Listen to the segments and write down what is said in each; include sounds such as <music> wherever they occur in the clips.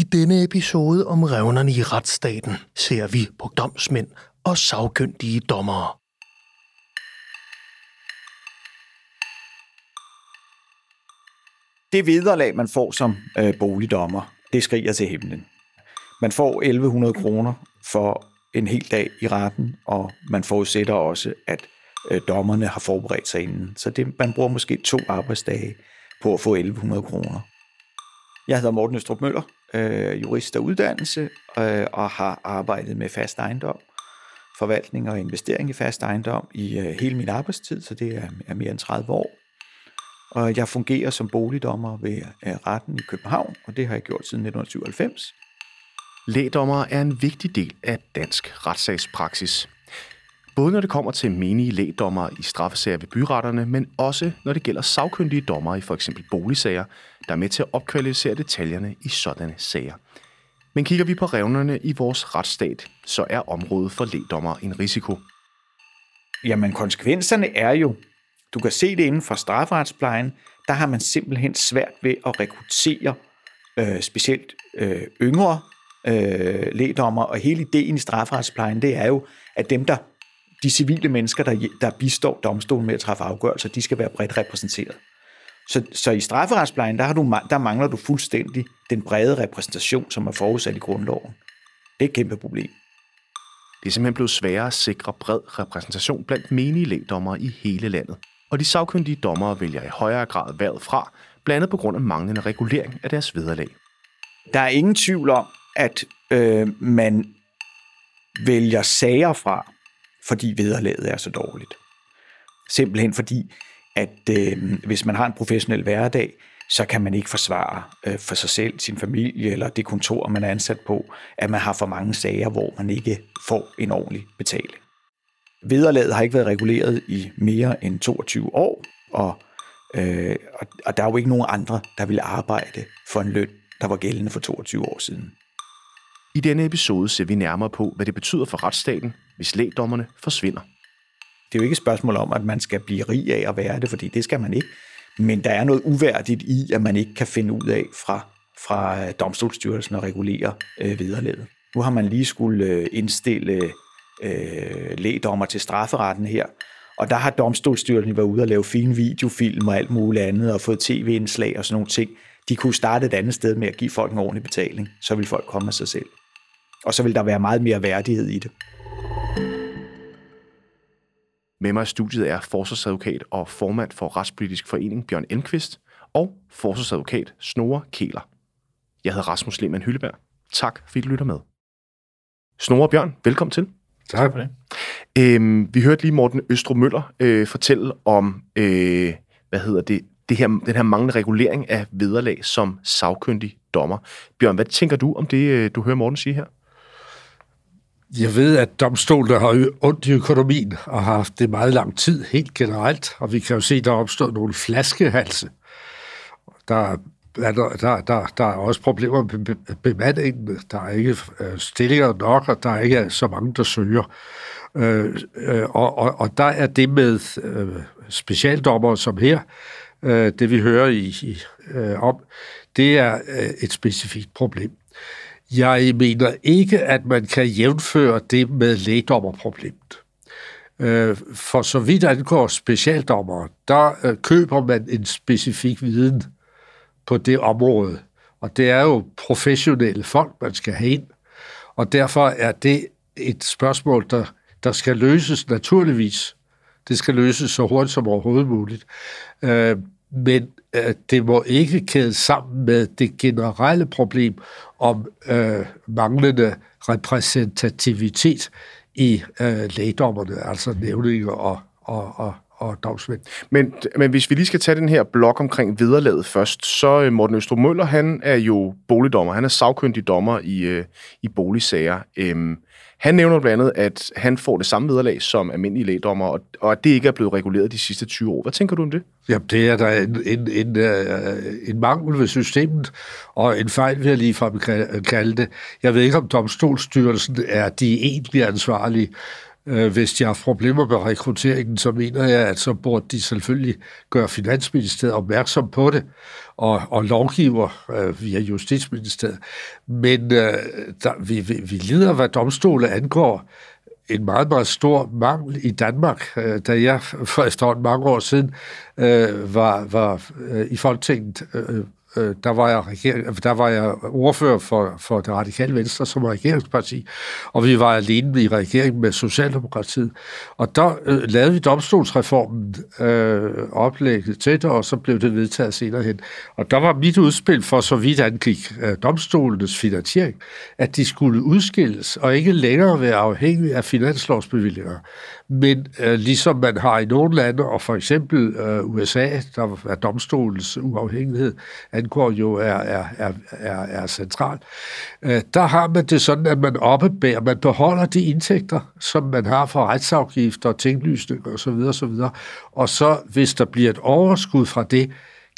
I denne episode om revnerne i retsstaten ser vi på domsmænd og sagkyndige dommere. Det vederlag, man får som øh, boligdommer, det skriger til himlen. Man får 1100 kroner for en hel dag i retten, og man forudsætter også, at øh, dommerne har forberedt sig inden. Så det, man bruger måske to arbejdsdage på at få 1100 kroner. Jeg hedder Morten Østrup Møller, øh, jurist af uddannelse, øh, og har arbejdet med fast ejendom, forvaltning og investering i fast ejendom i øh, hele min arbejdstid, så det er, er mere end 30 år. Og jeg fungerer som boligdommer ved øh, retten i København, og det har jeg gjort siden 1997. Lægdommer er en vigtig del af dansk retssagspraksis. Både når det kommer til menige lægdommere i straffesager ved byretterne, men også når det gælder sagkyndige dommere i for eksempel boligsager, der er med til at opkvalificere detaljerne i sådanne sager. Men kigger vi på revnerne i vores retsstat, så er området for lægdommere en risiko. Jamen konsekvenserne er jo, du kan se det inden for strafferetsplejen, der har man simpelthen svært ved at rekruttere øh, specielt øh, yngre øh, lægdommer, og hele ideen i strafferetsplejen, det er jo, at dem, der de civile mennesker, der, der bistår domstolen med at træffe afgørelser, de skal være bredt repræsenteret. Så, så i strafferetsplejen, der, har du, der mangler du fuldstændig den brede repræsentation, som er forudsat i grundloven. Det er et kæmpe problem. Det er simpelthen blevet sværere at sikre bred repræsentation blandt menige lægdommere i hele landet. Og de sagkyndige dommere vælger i højere grad været fra, blandt andet på grund af manglende regulering af deres vederlag. Der er ingen tvivl om, at øh, man vælger sager fra, fordi vederlaget er så dårligt. Simpelthen fordi, at øh, hvis man har en professionel hverdag, så kan man ikke forsvare øh, for sig selv, sin familie eller det kontor, man er ansat på, at man har for mange sager, hvor man ikke får en ordentlig betaling. Vederlaget har ikke været reguleret i mere end 22 år, og, øh, og, og der er jo ikke nogen andre, der vil arbejde for en løn, der var gældende for 22 år siden. I denne episode ser vi nærmere på, hvad det betyder for retsstaten, hvis lægdommerne forsvinder. Det er jo ikke et spørgsmål om, at man skal blive rig af at være det, fordi det skal man ikke. Men der er noget uværdigt i, at man ikke kan finde ud af fra, fra øh, domstolsstyrelsen at regulere øh, vederlaget. Nu har man lige skulle øh, indstille øh, lægdommer til strafferetten her, og der har domstolsstyrelsen været ude og lave fine videofilm og alt muligt andet, og fået tv-indslag og sådan nogle ting. De kunne starte et andet sted med at give folk en ordentlig betaling, så vil folk komme af sig selv. Og så vil der være meget mere værdighed i det. Med mig i studiet er forsvarsadvokat og formand for Retspolitisk Forening Bjørn Elmqvist og forsvarsadvokat Snore Kæler. Jeg hedder Rasmus Lehmann Hylleberg. Tak fordi du lytter med. Snore Bjørn, velkommen til. Tak for det. Øhm, vi hørte lige Morten Østro Møller øh, fortælle om, øh, hvad hedder det, det her, den her manglende regulering af vederlag som sagkyndig dommer. Bjørn, hvad tænker du om det, øh, du hører Morten sige her? Jeg ved, at domstolen har ondt i økonomien og har haft det meget lang tid helt generelt, og vi kan jo se, at der er opstået nogle flaskehalse. Der er, der, der, der, der er også problemer med bemandingen. Der er ikke øh, stillinger nok, og der er ikke så mange, der søger. Øh, øh, og, og, og der er det med øh, specialdommer som her, øh, det vi hører i, i, øh, om, det er øh, et specifikt problem. Jeg mener ikke, at man kan jævnføre det med lægdommerproblemet. Øh, for så vidt angår specialdommer, der øh, køber man en specifik viden på det område. Og det er jo professionelle folk, man skal have ind. Og derfor er det et spørgsmål, der, der skal løses naturligvis. Det skal løses så hurtigt som overhovedet muligt. Øh, men det må ikke kædes sammen med det generelle problem om øh, manglende repræsentativitet i øh, lægdommerne, altså nævninger og, og, og, og domsmænd. Men, men hvis vi lige skal tage den her blok omkring vederlaget først, så øh, Morten Østrup Møller, han er jo boligdommer. Han er sagkyndig dommer i, øh, i boligsager. Øhm, han nævner blandt andet, at han får det samme vederlag som almindelige lægdommer, og, og at det ikke er blevet reguleret de sidste 20 år. Hvad tænker du om det? Jamen, det er da en, en, en, øh, en mangel ved systemet, og en fejl vil jeg lige kalde det. Jeg ved ikke, om domstolsstyrelsen er de egentlig ansvarlige, Øh, hvis de har problemer med rekrutteringen, så mener jeg, at så burde de selvfølgelig gøre Finansministeriet opmærksom på det, og, og lovgiver øh, via Justitsministeriet. Men øh, der, vi, vi, vi lider, hvad domstole angår, en meget, meget stor mangel i Danmark, øh, da jeg for efterhånden mange år siden øh, var, var øh, i Folketinget øh, øh, der, var jeg der var jeg ordfører for, for det radikale venstre som regeringsparti, og vi var alene i regeringen med Socialdemokratiet. Og der øh, lavede vi domstolsreformen øh, oplægget til det, og så blev det vedtaget senere hen. Og der var mit udspil for så vidt angik øh, domstolenes finansiering, at de skulle udskilles og ikke længere være afhængige af finanslovsbevillinger. Men øh, ligesom man har i nogle lande, og for eksempel øh, USA, der er domstolens uafhængighed, at angår jo er, er, er, er, er central, øh, der har man det sådan, at man oppebærer, man beholder de indtægter, som man har fra retsafgifter, tinglysning osv. osv. Og så, hvis der bliver et overskud fra det,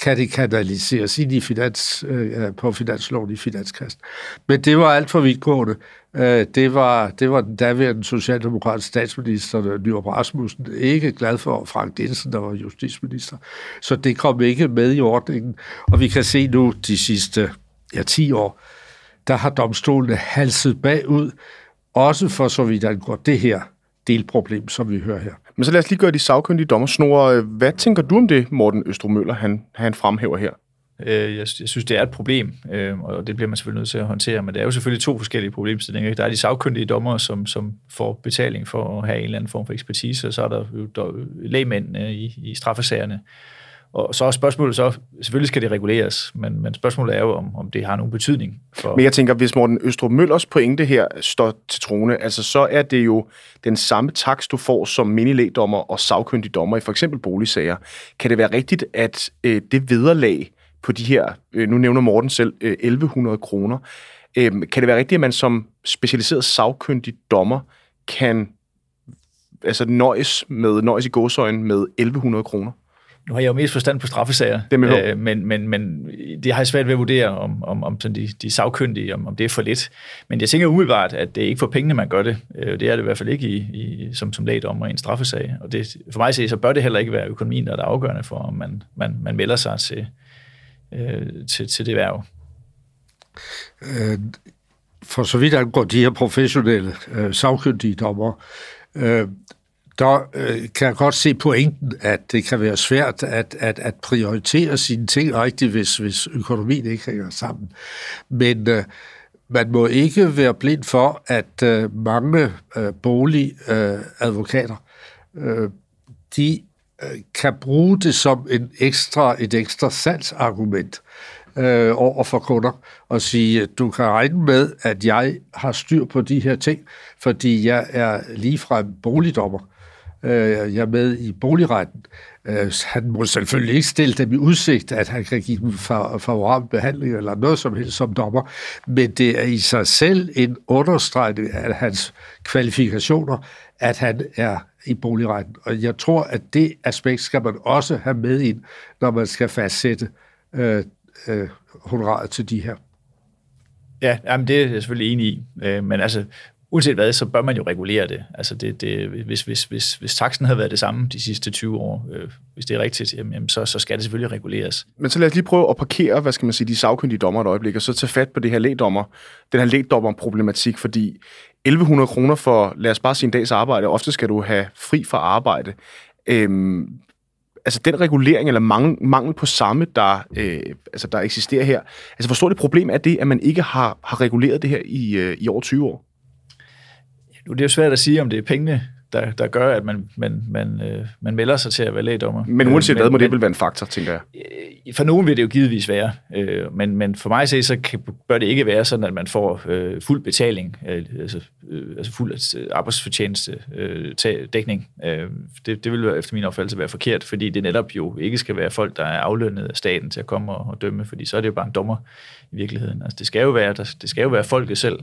kan det kanaliseres ind i finans, øh, på finansloven i finanskassen. Men det var alt for vidtgående. Øh, det, var, det var den daværende socialdemokratiske statsminister, øh, Nyrup Rasmussen, ikke glad for Frank Jensen, der var justitsminister. Så det kom ikke med i ordningen. Og vi kan se nu de sidste ja, 10 år, der har domstolene halset bagud, også for så vidt angår det her delproblem, som vi hører her. Men så lad os lige gøre de sagkyndige dommer snore. Hvad tænker du om det, Morten Østrup Møller, han, han fremhæver her? Øh, jeg, jeg synes, det er et problem, øh, og det bliver man selvfølgelig nødt til at håndtere, men det er jo selvfølgelig to forskellige problemstillinger. Der er de sagkyndige dommer, som, som får betaling for at have en eller anden form for ekspertise, og så er der jo lægmænd i, i straffesagerne, og så er spørgsmålet så, selvfølgelig skal det reguleres, men, men spørgsmålet er jo, om, om det har nogen betydning. For... Men jeg tænker, hvis Morten Østrup Møllers pointe her står til trone, altså så er det jo den samme takst, du får som minilægdommer og sagkyndig dommer i for eksempel boligsager. Kan det være rigtigt, at øh, det vederlag på de her, øh, nu nævner Morten selv, øh, 1100 kroner, øh, kan det være rigtigt, at man som specialiseret sagkyndig dommer kan altså nøjes med, nøjes i gåsøjen med 1100 kroner? nu har jeg jo mest forstand på straffesager, det øh, men, men, men det har jeg svært ved at vurdere, om, om, om sådan de, de sagkyndige, om, om det er for lidt. Men jeg tænker umiddelbart, at det er ikke for pengene, man gør det. Øh, det er det i hvert fald ikke i, i, som, som lægdommer i en straffesag. Og det, for mig at se, så bør det heller ikke være økonomien, der er afgørende for, om man, man, man melder sig til, øh, til, til det værv. Øh, for så vidt angår de her professionelle øh, sagkyndige dommer, øh, der øh, kan jeg godt se pointen, at det kan være svært at, at, at prioritere sine ting rigtigt, hvis, hvis økonomien ikke hænger sammen. Men øh, man må ikke være blind for, at øh, mange øh, boligadvokater, øh, øh, de øh, Øh, kan bruge det som en ekstra, et ekstra salgsargument øh, over for kunder og sige, du kan regne med, at jeg har styr på de her ting, fordi jeg er ligefrem boligdommer øh, jeg er med i boligretten. Øh, han må selvfølgelig ikke stille dem i udsigt, at han kan give dem favorabel behandling eller noget som helst som dommer, men det er i sig selv en understregning af hans kvalifikationer, at han er i boligretten. Og jeg tror, at det aspekt skal man også have med ind, når man skal fastsætte øh, øh, honoraret til de her. Ja, jamen det er jeg selvfølgelig enig i. Øh, men altså, uanset hvad, så bør man jo regulere det. Altså det, det, hvis, hvis, hvis, hvis taksen havde været det samme de sidste 20 år, øh, hvis det er rigtigt, jamen, så, så skal det selvfølgelig reguleres. Men så lad os lige prøve at parkere, hvad skal man sige, de sagkyndige dommer et øjeblik, og så tage fat på det her lægdommer, den her lægdommer-problematik, fordi 1100 kroner for, lad os bare sige en dags arbejde, ofte skal du have fri fra arbejde. Øhm, altså den regulering eller mangel, mangel på samme, der, øh, altså der eksisterer her, altså hvor stort et problem er det, at man ikke har, har reguleret det her i, øh, i over 20 år? Nu det er jo svært at sige, om det er pengene, der, der gør, at man, man, man, øh, man melder sig til at være lægdommer. Men uanset øh, hvad, må det vel være en faktor, tænker jeg? Øh, for nogen vil det jo givetvis være, øh, men, men for mig at se, så kan, bør det ikke være sådan, at man får øh, fuld betaling, øh, altså, øh, altså fuld arbejdsfortjeneste øh, dækning. Øh, det, det vil efter min opfattelse være forkert, fordi det netop jo ikke skal være folk, der er aflønnet af staten til at komme og, og dømme, fordi så er det jo bare en dommer i virkeligheden. Altså, det, skal jo være, der, det skal jo være folket selv,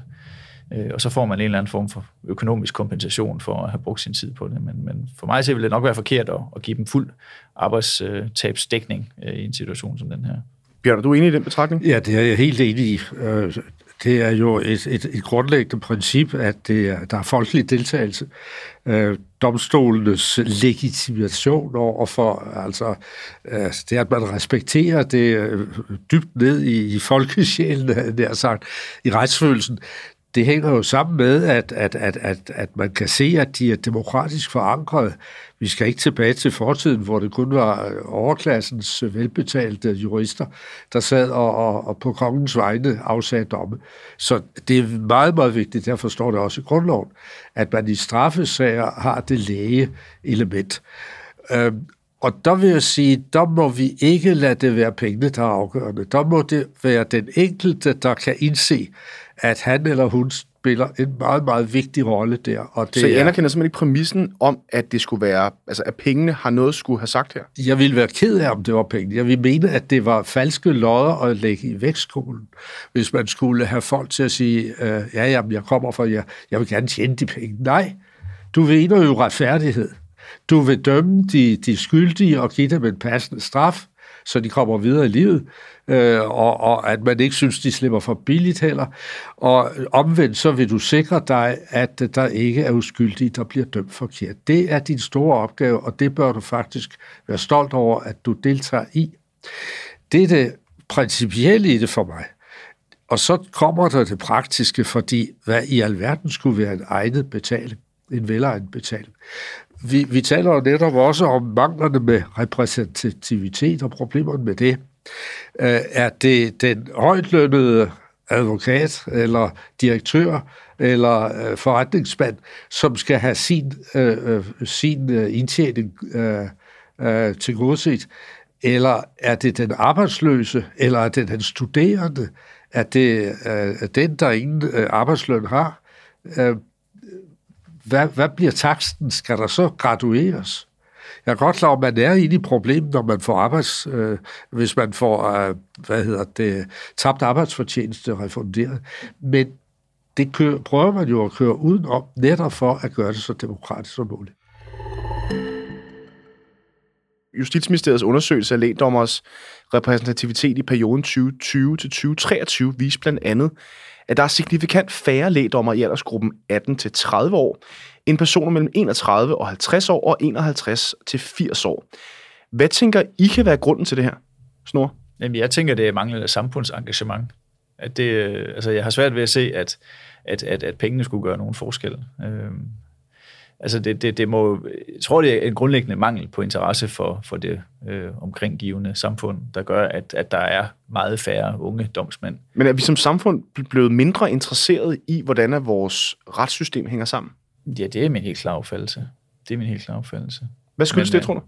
Øh, og så får man en eller anden form for økonomisk kompensation for at have brugt sin tid på det. Men, men for mig så vil det nok være forkert at, at give dem fuld arbejdstabsdækning øh, i en situation som den her. Bjørn, er du enig i den betragtning? Ja, det er jeg helt enig i. Øh, det er jo et, et, et grundlæggende princip, at det er, der er folkelig deltagelse. Øh, domstolenes legitimation over for, altså øh, det, at man respekterer det øh, dybt ned i, i folkesjælen, der sagt, i retsfølelsen, det hænger jo sammen med, at, at, at, at, at man kan se, at de er demokratisk forankret. Vi skal ikke tilbage til fortiden, hvor det kun var øh, overklassens velbetalte jurister, der sad og, og, og på kongens vegne afsagde domme. Så det er meget, meget vigtigt, derfor står det også i grundloven, at man i straffesager har det læge element. Øhm, og der vil jeg sige, der må vi ikke lade det være pengene, der er afgørende. Der må det være den enkelte, der kan indse, at han eller hun spiller en meget, meget vigtig rolle der. Og det så jeg er, anerkender simpelthen ikke præmissen om, at det skulle være, altså at pengene har noget skulle have sagt her? Jeg ville være ked af, om det var penge. Jeg ville mene, at det var falske lodder at lægge i vækstskolen, hvis man skulle have folk til at sige, øh, ja, jamen, jeg kommer for, jeg, jeg vil gerne tjene de penge. Nej, du mener jo retfærdighed. Du vil dømme de, de skyldige og give dem en passende straf, så de kommer videre i livet, øh, og, og at man ikke synes, de slipper for billigt heller. Og omvendt så vil du sikre dig, at der ikke er uskyldige, der bliver dømt forkert. Det er din store opgave, og det bør du faktisk være stolt over, at du deltager i. Det er det principielle i det for mig. Og så kommer der det praktiske, fordi hvad i alverden skulle være en egnet betaling, en velegnet betaling vi, vi taler jo netop også om manglerne med repræsentativitet og problemerne med det. Øh, er det den højtlønnede advokat eller direktør eller øh, forretningsmand, som skal have sin, øh, øh sin øh, indtjening øh, øh, til godset? Eller er det den arbejdsløse, eller er det den studerende? Er det øh, den, der ingen øh, arbejdsløn har? Øh, hvad, hvad bliver taksten? Skal der så gradueres? Jeg er godt klar at man er inde i problemet, når man får arbejds, øh, hvis man får, øh, hvad hedder det, tabt arbejdsfortjeneste refunderet. Men det kører, prøver man jo at køre udenom, netop for at gøre det så demokratisk som muligt. Justitsministeriets undersøgelse af lægdommers repræsentativitet i perioden 2020 til 2023 viste blandt andet, at der er signifikant færre lægdommer i aldersgruppen 18-30 år, end personer mellem 31 og 50 år og 51 til 80 år. Hvad tænker I kan være grunden til det her, Snor? Jamen, jeg tænker, det er manglende samfundsengagement. At det, øh, altså, jeg har svært ved at se, at, at, at, at pengene skulle gøre nogen forskel. Øhm, altså det, det, det må, jeg tror, det er en grundlæggende mangel på interesse for, for det øh, omkringgivende samfund, der gør, at, at der er meget færre unge domsmænd. Men er vi som samfund blevet mindre interesseret i, hvordan er vores retssystem hænger sammen? Ja, det er min helt klare opfattelse. Det er min helt klare opfattelse. Hvad skyldes det, øh, tror du?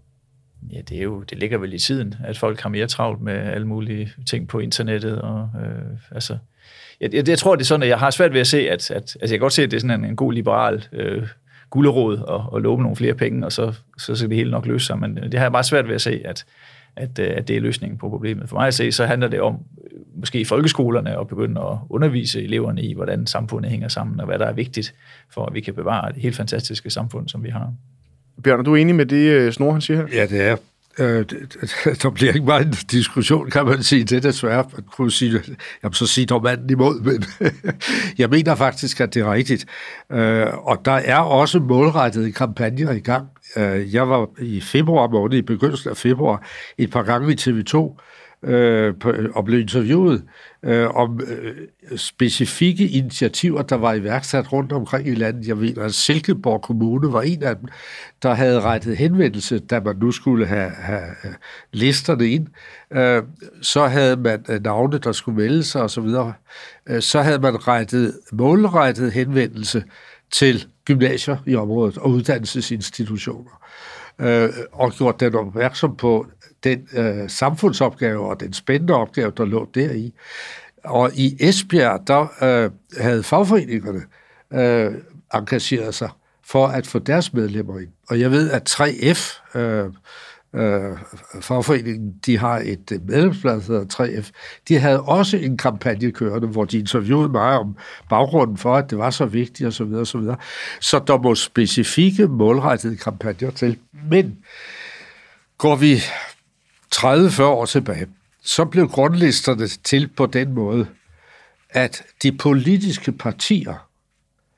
Ja, det, er jo, det ligger vel i tiden, at folk har mere travlt med alle mulige ting på internettet. Og, øh, altså, jeg, jeg, jeg tror, det er sådan, at jeg har svært ved at se, at, at altså jeg kan godt se, at det er sådan en, en god liberal øh, gulderåd og, og love nogle flere penge, og så, så skal det hele nok løse sig. Men det har jeg bare svært ved at se, at, at, øh, at det er løsningen på problemet. For mig at se, så handler det om øh, måske i folkeskolerne at begynde at undervise eleverne i, hvordan samfundet hænger sammen, og hvad der er vigtigt for, at vi kan bevare det helt fantastiske samfund, som vi har. Bjørn, er du enig med det, øh, Snor han siger her? Ja, det er. Øh, <laughs> der bliver ikke meget en diskussion, kan man sige. Det er desværre. Man kunne sige, jamen, så sige dog manden imod, men <laughs> jeg mener faktisk, at det er rigtigt. Øh, og der er også målrettede kampagner i gang. Øh, jeg var i februar måned, i begyndelsen af februar, et par gange i TV2, øh, på, og blev interviewet øh, om øh, specifikke initiativer, der var iværksat rundt omkring i landet. Jeg ved, at Silkeborg Kommune var en af dem, der havde rettet henvendelse, da man nu skulle have, have øh, listerne ind. Øh, så havde man øh, navne, der skulle melde sig osv. Øh, så havde man rettet målrettet henvendelse til gymnasier i området og uddannelsesinstitutioner øh, og gjort den opmærksom på den øh, samfundsopgave og den spændende opgave, der lå deri. Og i Esbjerg, der øh, havde fagforeningerne øh, engageret sig for at få deres medlemmer ind. Og jeg ved, at 3F, øh, øh, fagforeningen, de har et øh, medlemsblad, der hedder 3F, de havde også en kampagne kørende, hvor de interviewede mig om baggrunden for, at det var så vigtigt osv. Så, så, videre. så der må specifikke målrettede kampagner til. Men går vi 30-40 år tilbage, så blev grundlisterne til på den måde, at de politiske partier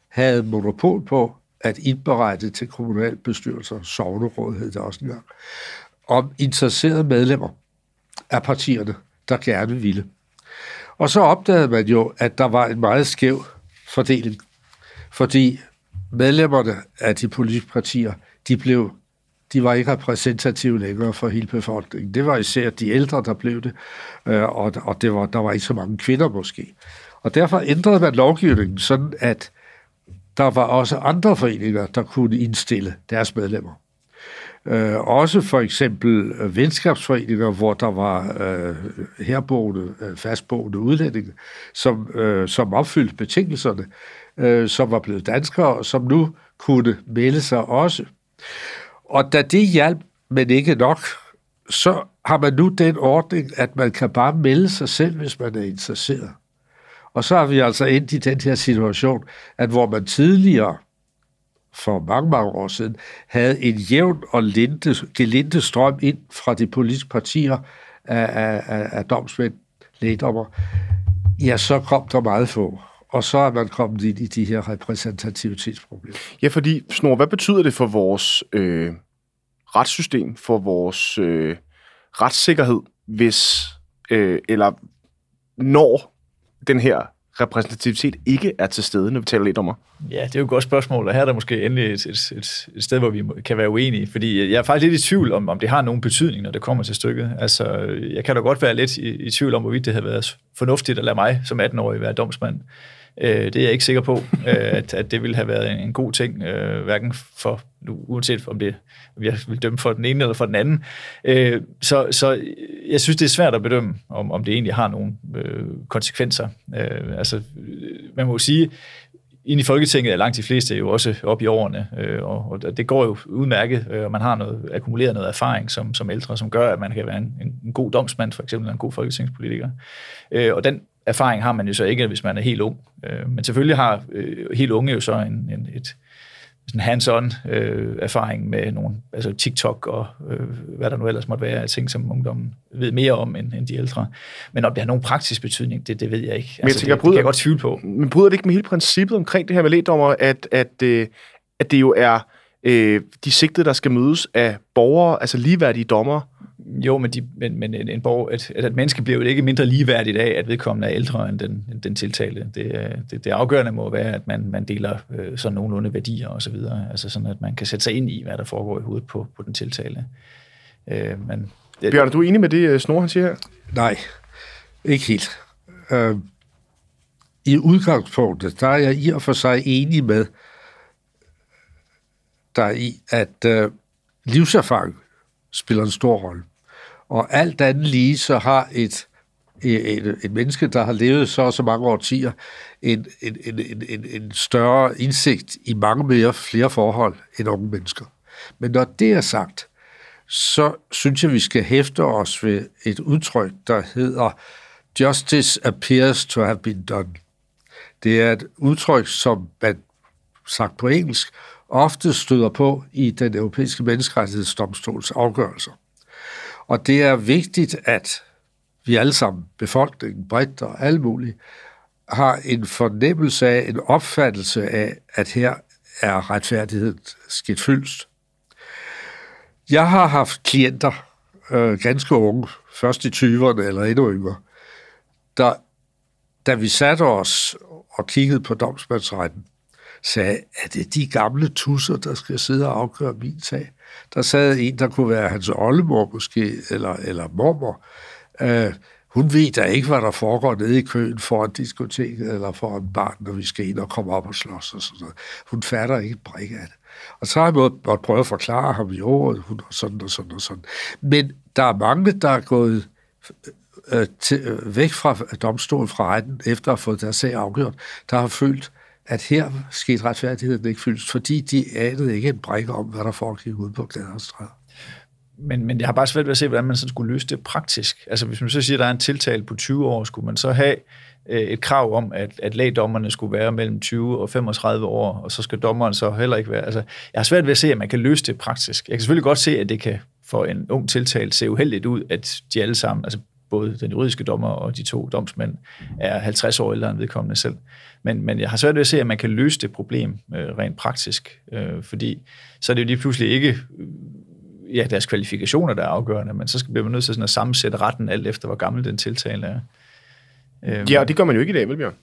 havde monopol på at indberette til kommunalbestyrelser, sovneråd hed det også engang, om interesserede medlemmer af partierne, der gerne ville. Og så opdagede man jo, at der var en meget skæv fordeling, fordi medlemmerne af de politiske partier, de blev de var ikke repræsentative længere for hele befolkningen. Det var især de ældre, der blev det, øh, og, og det var, der var ikke så mange kvinder måske. Og derfor ændrede man lovgivningen sådan, at der var også andre foreninger, der kunne indstille deres medlemmer. Øh, også for eksempel øh, venskabsforeninger, hvor der var øh, herboende, øh, fastboende udlændinge, som, øh, som opfyldte betingelserne, øh, som var blevet danskere, og som nu kunne melde sig også. Og da det hjalp, men ikke nok, så har man nu den ordning, at man kan bare melde sig selv, hvis man er interesseret. Og så har vi altså endt i den her situation, at hvor man tidligere, for mange, mange år siden, havde en jævn og linde, gelinde strøm ind fra de politiske partier af, af, af, af domsmænd, lægdommer, ja, så kom der meget få. Og så er man kommet ind i de her repræsentativitetsproblemer. Ja, fordi, Snor, hvad betyder det for vores øh, retssystem, for vores øh, retssikkerhed, hvis, øh, eller når den her repræsentativitet ikke er til stede, når vi taler lidt om Ja, det er jo et godt spørgsmål, og her er der måske endelig et, et, et, et sted, hvor vi kan være uenige, fordi jeg er faktisk lidt i tvivl om, om det har nogen betydning, når det kommer til stykket. Altså, jeg kan da godt være lidt i, i tvivl om, hvorvidt det havde været fornuftigt at lade mig som 18-årig være domsmand. Øh, det er jeg ikke sikker på, øh, at, at det ville have været en god ting, øh, hverken for, nu, uanset om det, jeg vil dømme for den ene eller for den anden. Øh, så, så jeg synes, det er svært at bedømme, om, om det egentlig har nogle øh, konsekvenser. Øh, altså, øh, man må jo sige, ind i Folketinget er langt de fleste jo også op i årene, øh, og, og det går jo udmærket, øh, og man har noget, akkumuleret noget erfaring som, som ældre, som gør, at man kan være en, en god domsmand, for eksempel, en god folketingspolitiker. Øh, og den erfaring har man jo så ikke, hvis man er helt ung. Øh, men selvfølgelig har øh, helt unge jo så en, en, et, sådan hands-on øh, erfaring med nogle, altså TikTok og øh, hvad der nu ellers måtte være af ting, som ungdommen ved mere om end, end de ældre. Men om det har nogen praktisk betydning, det, det ved jeg ikke. Altså, men jeg tænker, det, bryder, det kan jeg godt tvivle på. Men bryder det ikke med hele princippet omkring det her med lægdommer, at, at, øh, at det jo er øh, de sigtede, der skal mødes af borgere, altså ligeværdige dommer, jo, men, de, men, men en, en borg, at, at et menneske bliver jo ikke mindre ligeværdigt af, at vedkommende er ældre end den, den tiltalte. Det, det, det afgørende må være, at man, man deler øh, sådan nogenlunde værdier og så videre. Altså sådan, at man kan sætte sig ind i, hvad der foregår i hovedet på, på den tiltalte. Øh, men, det, Bjørn, er du enig med det, øh, Snor han siger her? Nej, ikke helt. Øh, I udgangspunktet, der er jeg i og for sig enig med der i, at øh, livserfaring spiller en stor rolle. Og alt andet lige, så har et, et, et menneske, der har levet så og så mange årtier, en, en, en, en, en større indsigt i mange mere flere forhold end unge mennesker. Men når det er sagt, så synes jeg, vi skal hæfte os ved et udtryk, der hedder Justice appears to have been done. Det er et udtryk, som man sagt på engelsk, ofte støder på i den europæiske menneskerettighedsdomstols afgørelser. Og det er vigtigt, at vi alle sammen, befolkningen bredt og alle mulige, har en fornemmelse af, en opfattelse af, at her er retfærdighed skidt fyldst. Jeg har haft klienter, øh, ganske unge, først i 20'erne eller endnu yngre, der, da vi satte os og kiggede på domsmandsretten, sagde, at det er de gamle tusser, der skal sidde og afgøre min sag. Der sad en, der kunne være hans oldemor måske, eller, eller mormor. Øh, hun ved da ikke, hvad der foregår nede i køen for en diskotek eller foran barn, når vi skal ind og komme op og slås og sådan noget. Hun fatter ikke et brik af det. Og så har jeg måttet prøve at forklare ham i året, hun og sådan og sådan og sådan. Men der er mange, der er gået øh, til, øh, væk fra domstolen, fra retten, efter at have fået deres sag afgjort, der har følt, at her skete retfærdigheden ikke fyldt, fordi de anede ikke en brik om, hvad der foregik ude på Glæderstræde. Men, men jeg har bare svært ved at se, hvordan man så skulle løse det praktisk. Altså hvis man så siger, at der er en tiltale på 20 år, skulle man så have øh, et krav om, at, at lægdommerne skulle være mellem 20 og 35 år, og så skal dommeren så heller ikke være... Altså, jeg har svært ved at se, at man kan løse det praktisk. Jeg kan selvfølgelig godt se, at det kan for en ung tiltalt se uheldigt ud, at de alle sammen, altså både den juridiske dommer og de to domsmænd er 50 år ældre end vedkommende selv. Men, men jeg har svært ved at se, at man kan løse det problem øh, rent praktisk, øh, fordi så er det jo lige pludselig ikke øh, ja, deres kvalifikationer, der er afgørende, men så bliver man nødt til sådan at sammensætte retten alt efter, hvor gammel den tiltale er. Øh, ja, og det gør man jo ikke i dag, vel Bjørn?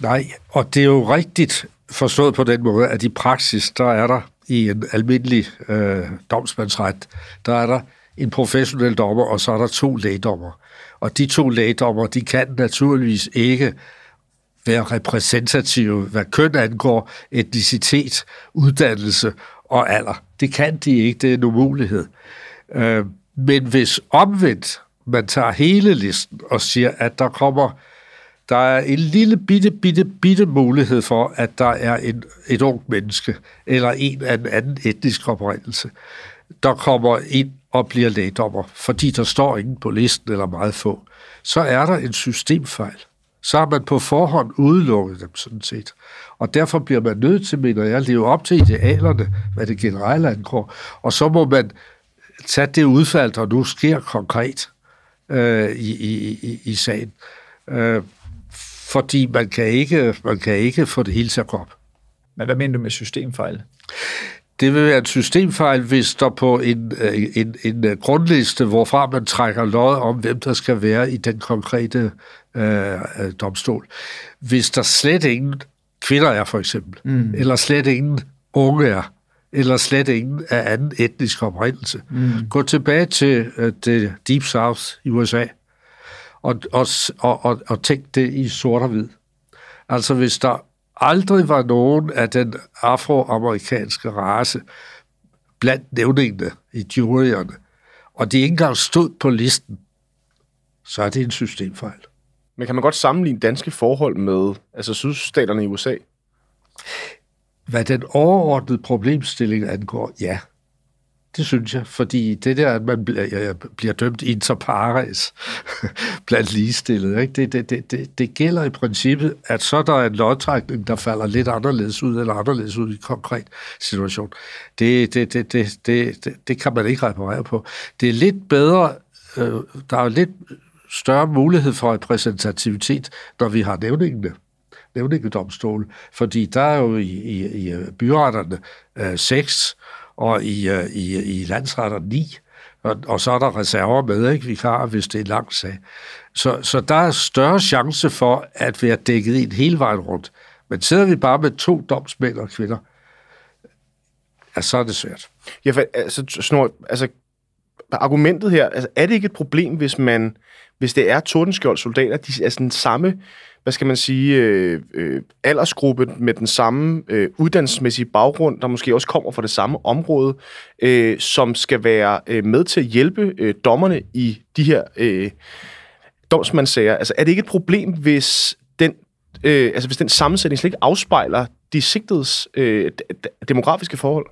Nej, og det er jo rigtigt forstået på den måde, at i praksis, der er der i en almindelig øh, domsmandsret, der er der en professionel dommer, og så er der to lægdommer. Og de to lægdommer, de kan naturligvis ikke være repræsentative, hvad køn angår, etnicitet, uddannelse og alder. Det kan de ikke, det er en umulighed. Øh, men hvis omvendt man tager hele listen og siger, at der kommer der er en lille bitte, bitte, bitte mulighed for, at der er en, et ung menneske, eller en af en anden etnisk oprindelse, der kommer ind og bliver lægdommer, fordi der står ingen på listen eller meget få, så er der en systemfejl. Så har man på forhånd udelukket dem sådan set. Og derfor bliver man nødt til, mener jeg, at leve op til idealerne, hvad det generelle angår. Og så må man tage det udfald, der nu sker konkret øh, i, i, i, i sagen. Øh, fordi man kan, ikke, man kan ikke få det hele til at gå op. Men hvad mener du med systemfejl? Det vil være en systemfejl, hvis der på en, en, en grundliste, hvorfra man trækker lod om, hvem der skal være i den konkrete øh, øh, domstol. Hvis der slet ingen kvinder er, for eksempel, mm. eller slet ingen unge er, eller slet ingen af anden etnisk oprindelse. Mm. Gå tilbage til uh, det Deep South i USA, og, og, og, og, og tænk det i sort og hvid. Altså hvis der aldrig var nogen af den afroamerikanske race blandt nævningene i juryerne, og de ikke engang stod på listen, så er det en systemfejl. Men kan man godt sammenligne danske forhold med altså sydstaterne i USA? Hvad den overordnede problemstilling angår, ja. Det synes jeg, fordi det der, at man bliver, bliver dømt inter pares <laughs> blandt ligestillede, ikke? Det, det, det, det, det gælder i princippet, at så der er en lodtrækning, der falder lidt anderledes ud, eller anderledes ud i en konkret situation. Det, det, det, det, det, det, det kan man ikke reparere på. Det er lidt bedre, øh, der er lidt større mulighed for repræsentativitet, når vi har nævningene nævningedomstol, fordi der er jo i, i, i byretterne øh, seks, og i, øh, i, i landsretter 9, og, og så er der reserver med, ikke? kan, hvis det er en lang sag. Så, så der er større chance for at være dækket ind hele vejen rundt. Men sidder vi bare med to domsmænd og kvinder, ja, så er det svært. Ja, for, altså, snor, altså, argumentet her, altså, er det ikke et problem, hvis man, hvis det er Tordenskjold soldater, de er sådan samme hvad skal man sige, øh, øh, aldersgruppe med den samme øh, uddannelsesmæssige baggrund, der måske også kommer fra det samme område, øh, som skal være øh, med til at hjælpe øh, dommerne i de her øh, domsmandsager. Altså er det ikke et problem, hvis den, øh, altså, hvis den sammensætning slet ikke afspejler de sigtedes øh, demografiske forhold?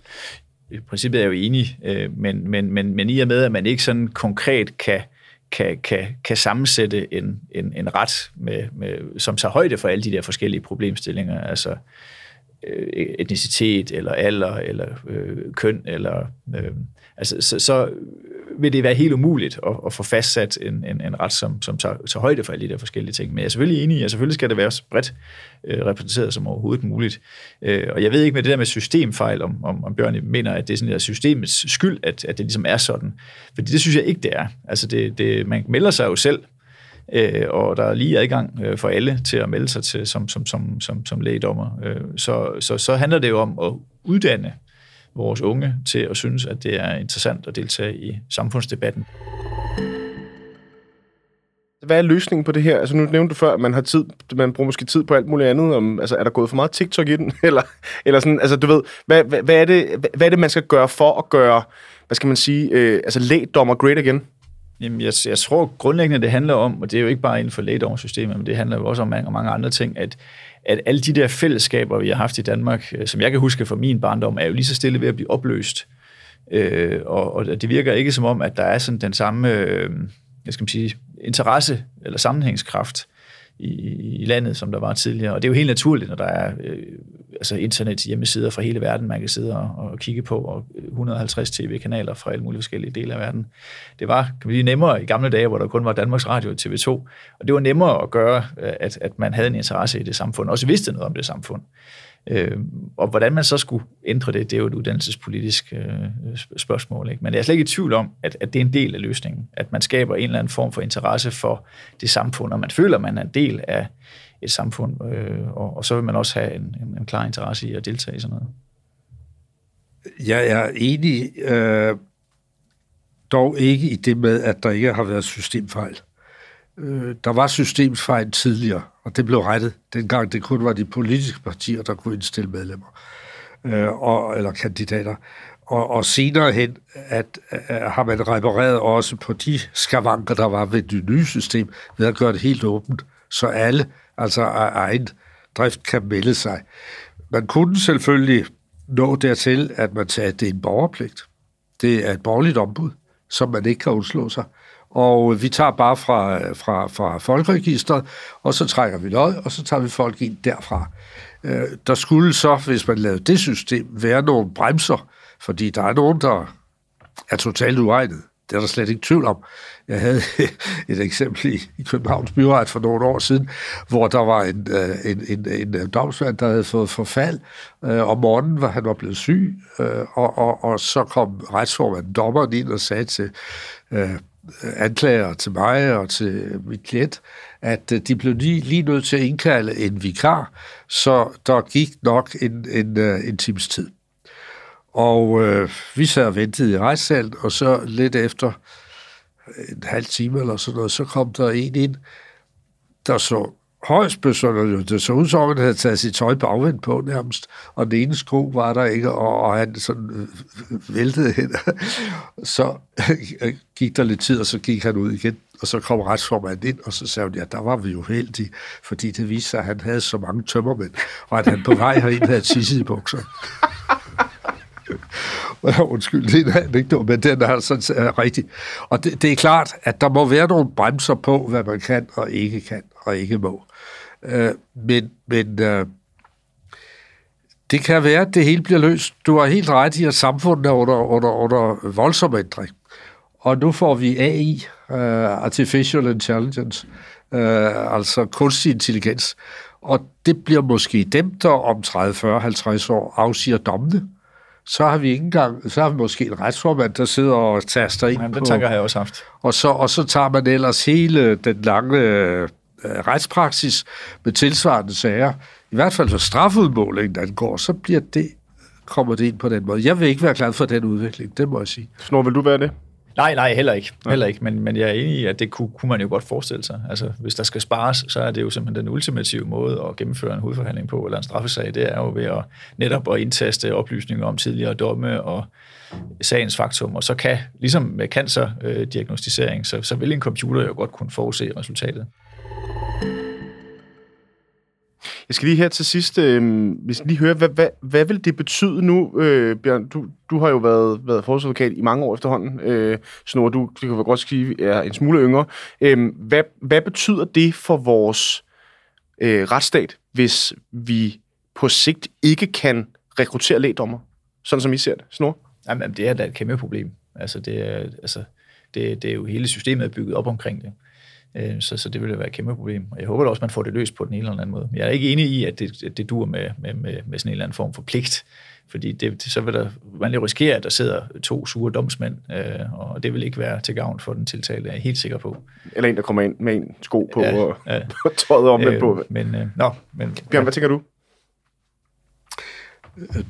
I princippet er jeg jo enig, øh, men, men, men, men i og med, at man ikke sådan konkret kan kan, kan, kan sammensætte en, en, en ret, med, med, som tager højde for alle de der forskellige problemstillinger, altså øh, etnicitet, eller alder, eller øh, køn, eller øh, altså, så, så vil det være helt umuligt at, at få fastsat en, en, en ret, som, som tager, tager højde for alle de der forskellige ting. Men jeg er selvfølgelig enig i, at selvfølgelig skal det være så bredt øh, repræsenteret som overhovedet muligt. Øh, og jeg ved ikke med det der med systemfejl, om, om, om Bjørn mener, at det er sådan der systemets skyld, at, at det ligesom er sådan. Fordi det synes jeg ikke, det er. Altså det, det, man melder sig jo selv, øh, og der er lige adgang øh, for alle til at melde sig til som, som, som, som, som lægedommer. Øh, så, så, så handler det jo om at uddanne vores unge til at synes, at det er interessant at deltage i samfundsdebatten. Hvad er løsningen på det her? Altså nu nævnte du før, at man har tid, man bruger måske tid på alt muligt andet. Om, altså er der gået for meget TikTok i den? <laughs> Eller, eller sådan, altså du ved, hvad, hvad, hvad, er det, hvad er det, man skal gøre for at gøre, hvad skal man sige, øh, altså lægdommer great again? Jamen, jeg, jeg tror grundlæggende, det handler om, og det er jo ikke bare inden for lægdommersystemet, men det handler jo også om mange, mange andre ting, at at alle de der fællesskaber, vi har haft i Danmark, øh, som jeg kan huske fra min barndom, er jo lige så stille ved at blive opløst. Øh, og, og det virker ikke som om, at der er sådan den samme øh, jeg skal sige, interesse eller sammenhængskraft i, i landet, som der var tidligere. Og det er jo helt naturligt, når der er øh, altså internet hjemmesider fra hele verden, man kan sidde og, og kigge på, og øh, 150 tv-kanaler fra alle mulige forskellige dele af verden. Det var kan sige, nemmere i gamle dage, hvor der kun var Danmarks Radio og TV2, og det var nemmere at gøre, øh, at, at man havde en interesse i det samfund, og også vidste noget om det samfund. Øh, og hvordan man så skulle ændre det, det er jo et uddannelsespolitisk øh, spørgsmål. Ikke? Men jeg er slet ikke i tvivl om, at, at det er en del af løsningen. At man skaber en eller anden form for interesse for det samfund, og man føler, at man er en del af et samfund, øh, og, og så vil man også have en, en, en klar interesse i at deltage i sådan noget. Jeg er enig, øh, dog ikke i det med, at der ikke har været systemfejl. Øh, der var systemsfejl tidligere, og det blev rettet, dengang det kun var de politiske partier, der kunne indstille medlemmer øh, og, eller kandidater. Og, og senere hen at, at har man repareret også på de skavanker, der var ved det nye system, ved at gøre det helt åbent, så alle, altså af egen drift, kan melde sig. Man kunne selvfølgelig nå dertil, at man sagde, at det er en borgerpligt. Det er et borgerligt ombud, som man ikke kan undslå sig og vi tager bare fra, fra, fra folkeregisteret, og så trækker vi lod, og så tager vi folk ind derfra. Øh, der skulle så, hvis man lavede det system, være nogle bremser, fordi der er nogen, der er totalt uegnet. Det er der slet ikke tvivl om. Jeg havde <laughs> et eksempel i, i Københavns Byret for nogle år siden, hvor der var en, øh, en, en, en, en domsmand, der havde fået forfald øh, om morgenen, hvor han var blevet syg, øh, og, og, og så kom retsformanden dommeren ind og sagde til øh, anklager til mig og til mit klient, at øh, de blev lige, lige nødt til at indkalde en vikar, så der gik nok en, en, øh, en times tid. Og øh, vi sad og ventede i rejssalen, og så lidt efter en halv time eller sådan noget, så kom der en ind, der så højst besønderligt. Det så ud som, han havde taget sit tøj bagvendt på nærmest, og den ene sko var der ikke, og, og han sådan øh, væltede hen. <laughs> så <laughs> gik der lidt tid, og så gik han ud igen, og så kom retsformanden ind, og så sagde hun, ja, der var vi jo heldige, fordi det viste sig, at han havde så mange tømmermænd, og at han på vej herind havde tisset i bukser. <laughs> Undskyld, det er anekdote, men den er sådan er rigtig. Og det, det er klart, at der må være nogle bremser på, hvad man kan og ikke kan og ikke må. Øh, men men øh, det kan være, at det hele bliver løst. Du har helt ret i, at samfundet er under, under, under voldsom ændring. Og nu får vi AI, uh, øh, Artificial Intelligence, uh, altså kunstig intelligens. Og det bliver måske dem, der om 30, 40, 50 år afsiger dommene. Så har vi ikke engang, så har vi måske en retsformand, der sidder og taster ind Jamen, det på. tanker har jeg også haft. Og så, og så tager man ellers hele den lange øh, retspraksis med tilsvarende sager, i hvert fald for strafudmålingen angår, så bliver det, kommer det ind på den måde. Jeg vil ikke være glad for den udvikling, det må jeg sige. Snor, vil du være det? Nej, nej, heller ikke. Heller ikke. Men, men jeg er enig i, at det kunne, kunne man jo godt forestille sig. Altså, hvis der skal spares, så er det jo simpelthen den ultimative måde at gennemføre en hovedforhandling på, eller en straffesag, det er jo ved at netop at indtaste oplysninger om tidligere domme og sagens faktum, og så kan, ligesom med cancerdiagnostisering, så, så vil en computer jo godt kunne forudse resultatet. Jeg skal lige her til sidst, øh, hvis lige høre, hvad, hvad, hvad vil det betyde nu, øh, Bjørn? Du, du har jo været, været forsvarsadvokat i mange år efterhånden. Øh, Snor, du det kan godt sige, er en smule yngre. Øh, hvad, hvad betyder det for vores øh, retsstat, hvis vi på sigt ikke kan rekruttere lægdommer, sådan som I ser det? Snor? Jamen, det er da et kæmpe problem. Altså, det er, altså, det, det er jo hele systemet er bygget op omkring det. Øh, så, så det vil være et kæmpe problem. Og jeg håber da også, man får det løst på den ene eller anden måde. Jeg er ikke enig i, at det, at det dur med, med, med, med sådan en eller anden form for pligt. Fordi det, så vil der, man jo risikere, at der sidder to sure domsmænd, øh, og det vil ikke være til gavn for den tiltalte, er jeg helt sikker på. Eller en, der kommer ind med en sko på ja, og ja. <laughs> tøjet om øh, på. Men, øh, nå, men, Bjørn, ja. hvad tænker du?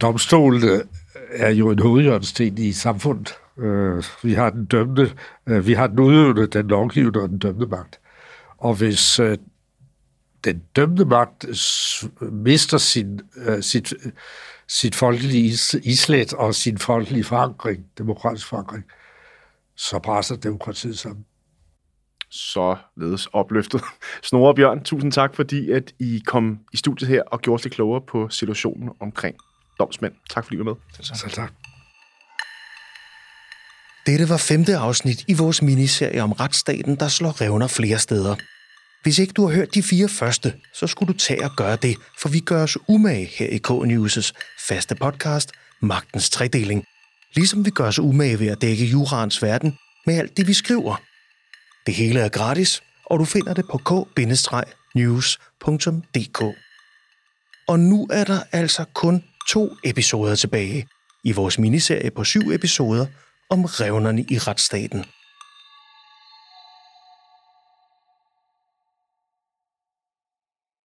Domstolen er jo en hovedhjørnesten i samfundet. Øh, vi har den dømte, øh, vi har den udøvende, den lovgivende og den dømte magt. Og hvis øh, den dømte magt mister sin, øh, sit, sit folkelige islet og sin folkelige forankring, demokratisk forankring, så presser demokratiet sammen. Så ledes opløftet. <laughs> Snore Bjørn, tusind tak, fordi at I kom i studiet her og gjorde os lidt klogere på situationen omkring domsmænd. Tak fordi I var med. Selv tak. Dette var femte afsnit i vores miniserie om retsstaten, der slår revner flere steder. Hvis ikke du har hørt de fire første, så skulle du tage og gøre det, for vi gør os umage her i K-News' faste podcast, Magtens Tredeling. Ligesom vi gør os umage ved at dække jurans verden med alt det, vi skriver. Det hele er gratis, og du finder det på k-news.dk. Og nu er der altså kun to episoder tilbage i vores miniserie på syv episoder om revnerne i retsstaten.